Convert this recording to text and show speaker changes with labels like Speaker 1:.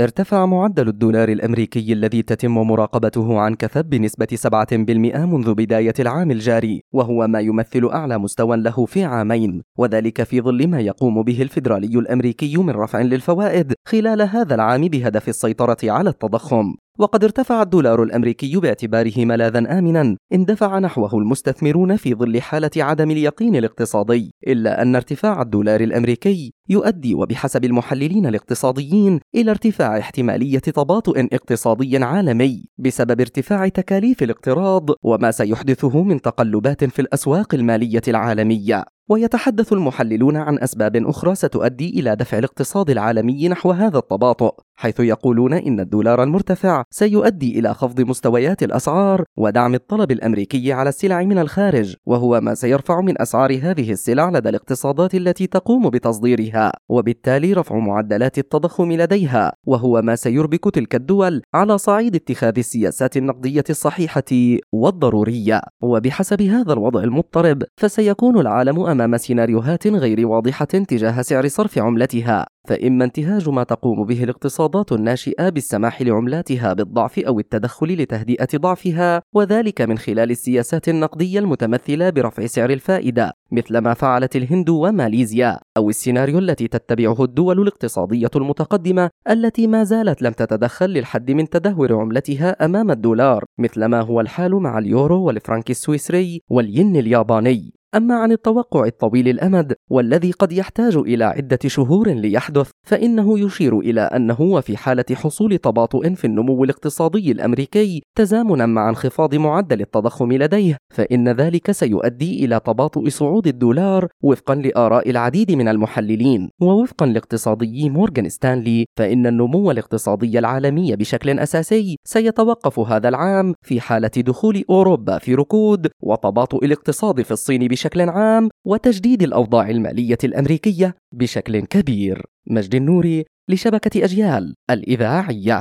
Speaker 1: ارتفع معدل الدولار الأمريكي الذي تتم مراقبته عن كثب بنسبة 7% منذ بداية العام الجاري وهو ما يمثل أعلى مستوى له في عامين وذلك في ظل ما يقوم به الفيدرالي الأمريكي من رفع للفوائد خلال هذا العام بهدف السيطرة على التضخم. وقد ارتفع الدولار الأمريكي باعتباره ملاذا امنا اندفع نحوه المستثمرون في ظل حالة عدم اليقين الاقتصادي إلا أن ارتفاع الدولار الأمريكي يؤدي وبحسب المحللين الاقتصاديين إلى ارتفاع احتمالية تباطؤ اقتصادي عالمي بسبب ارتفاع تكاليف الاقتراض وما سيحدثه من تقلبات في الأسواق المالية العالمية. ويتحدث المحللون عن أسباب أخرى ستؤدي إلى دفع الاقتصاد العالمي نحو هذا التباطؤ. حيث يقولون إن الدولار المرتفع سيؤدي إلى خفض مستويات الأسعار ودعم الطلب الأمريكي على السلع من الخارج وهو ما سيرفع من أسعار هذه السلع لدى الاقتصادات التي تقوم بتصديرها وبالتالي رفع معدلات التضخم لديها وهو ما سيربك تلك الدول على صعيد اتخاذ السياسات النقدية الصحيحة والضرورية. وبحسب هذا الوضع المضطرب فسيكون العالم أمام سيناريوهات غير واضحة تجاه سعر صرف عملتها. فإما انتهاج ما تقوم به الاقتصادات الناشئة بالسماح لعملاتها بالضعف أو التدخل لتهدئة ضعفها وذلك من خلال السياسات النقدية المتمثلة برفع سعر الفائدة مثل ما فعلت الهند وماليزيا أو السيناريو التي تتبعه الدول الاقتصادية المتقدمة التي ما زالت لم تتدخل للحد من تدهور عملتها أمام الدولار مثل ما هو الحال مع اليورو والفرنك السويسري والين الياباني. أما عن التوقع الطويل الأمد والذي قد يحتاج إلى عدة شهور ليحدث فإنه يشير إلى أنه وفي حالة حصول تباطؤ في النمو الاقتصادي الأمريكي تزامنا مع انخفاض معدل التضخم لديه فإن ذلك سيؤدي إلى تباطؤ صعود الدولار وفقا لآراء العديد من المحللين. ووفقا لاقتصادي مورغان ستانلي فإن النمو الاقتصادي العالمي بشكل أساسي سيتوقف هذا العام في حالة دخول أوروبا في ركود وتباطؤ الاقتصاد في الصين بشكل عام وتجديد الأوضاع المالية الأمريكية بشكل كبير. مجد النوري لشبكة أجيال الإذاعية.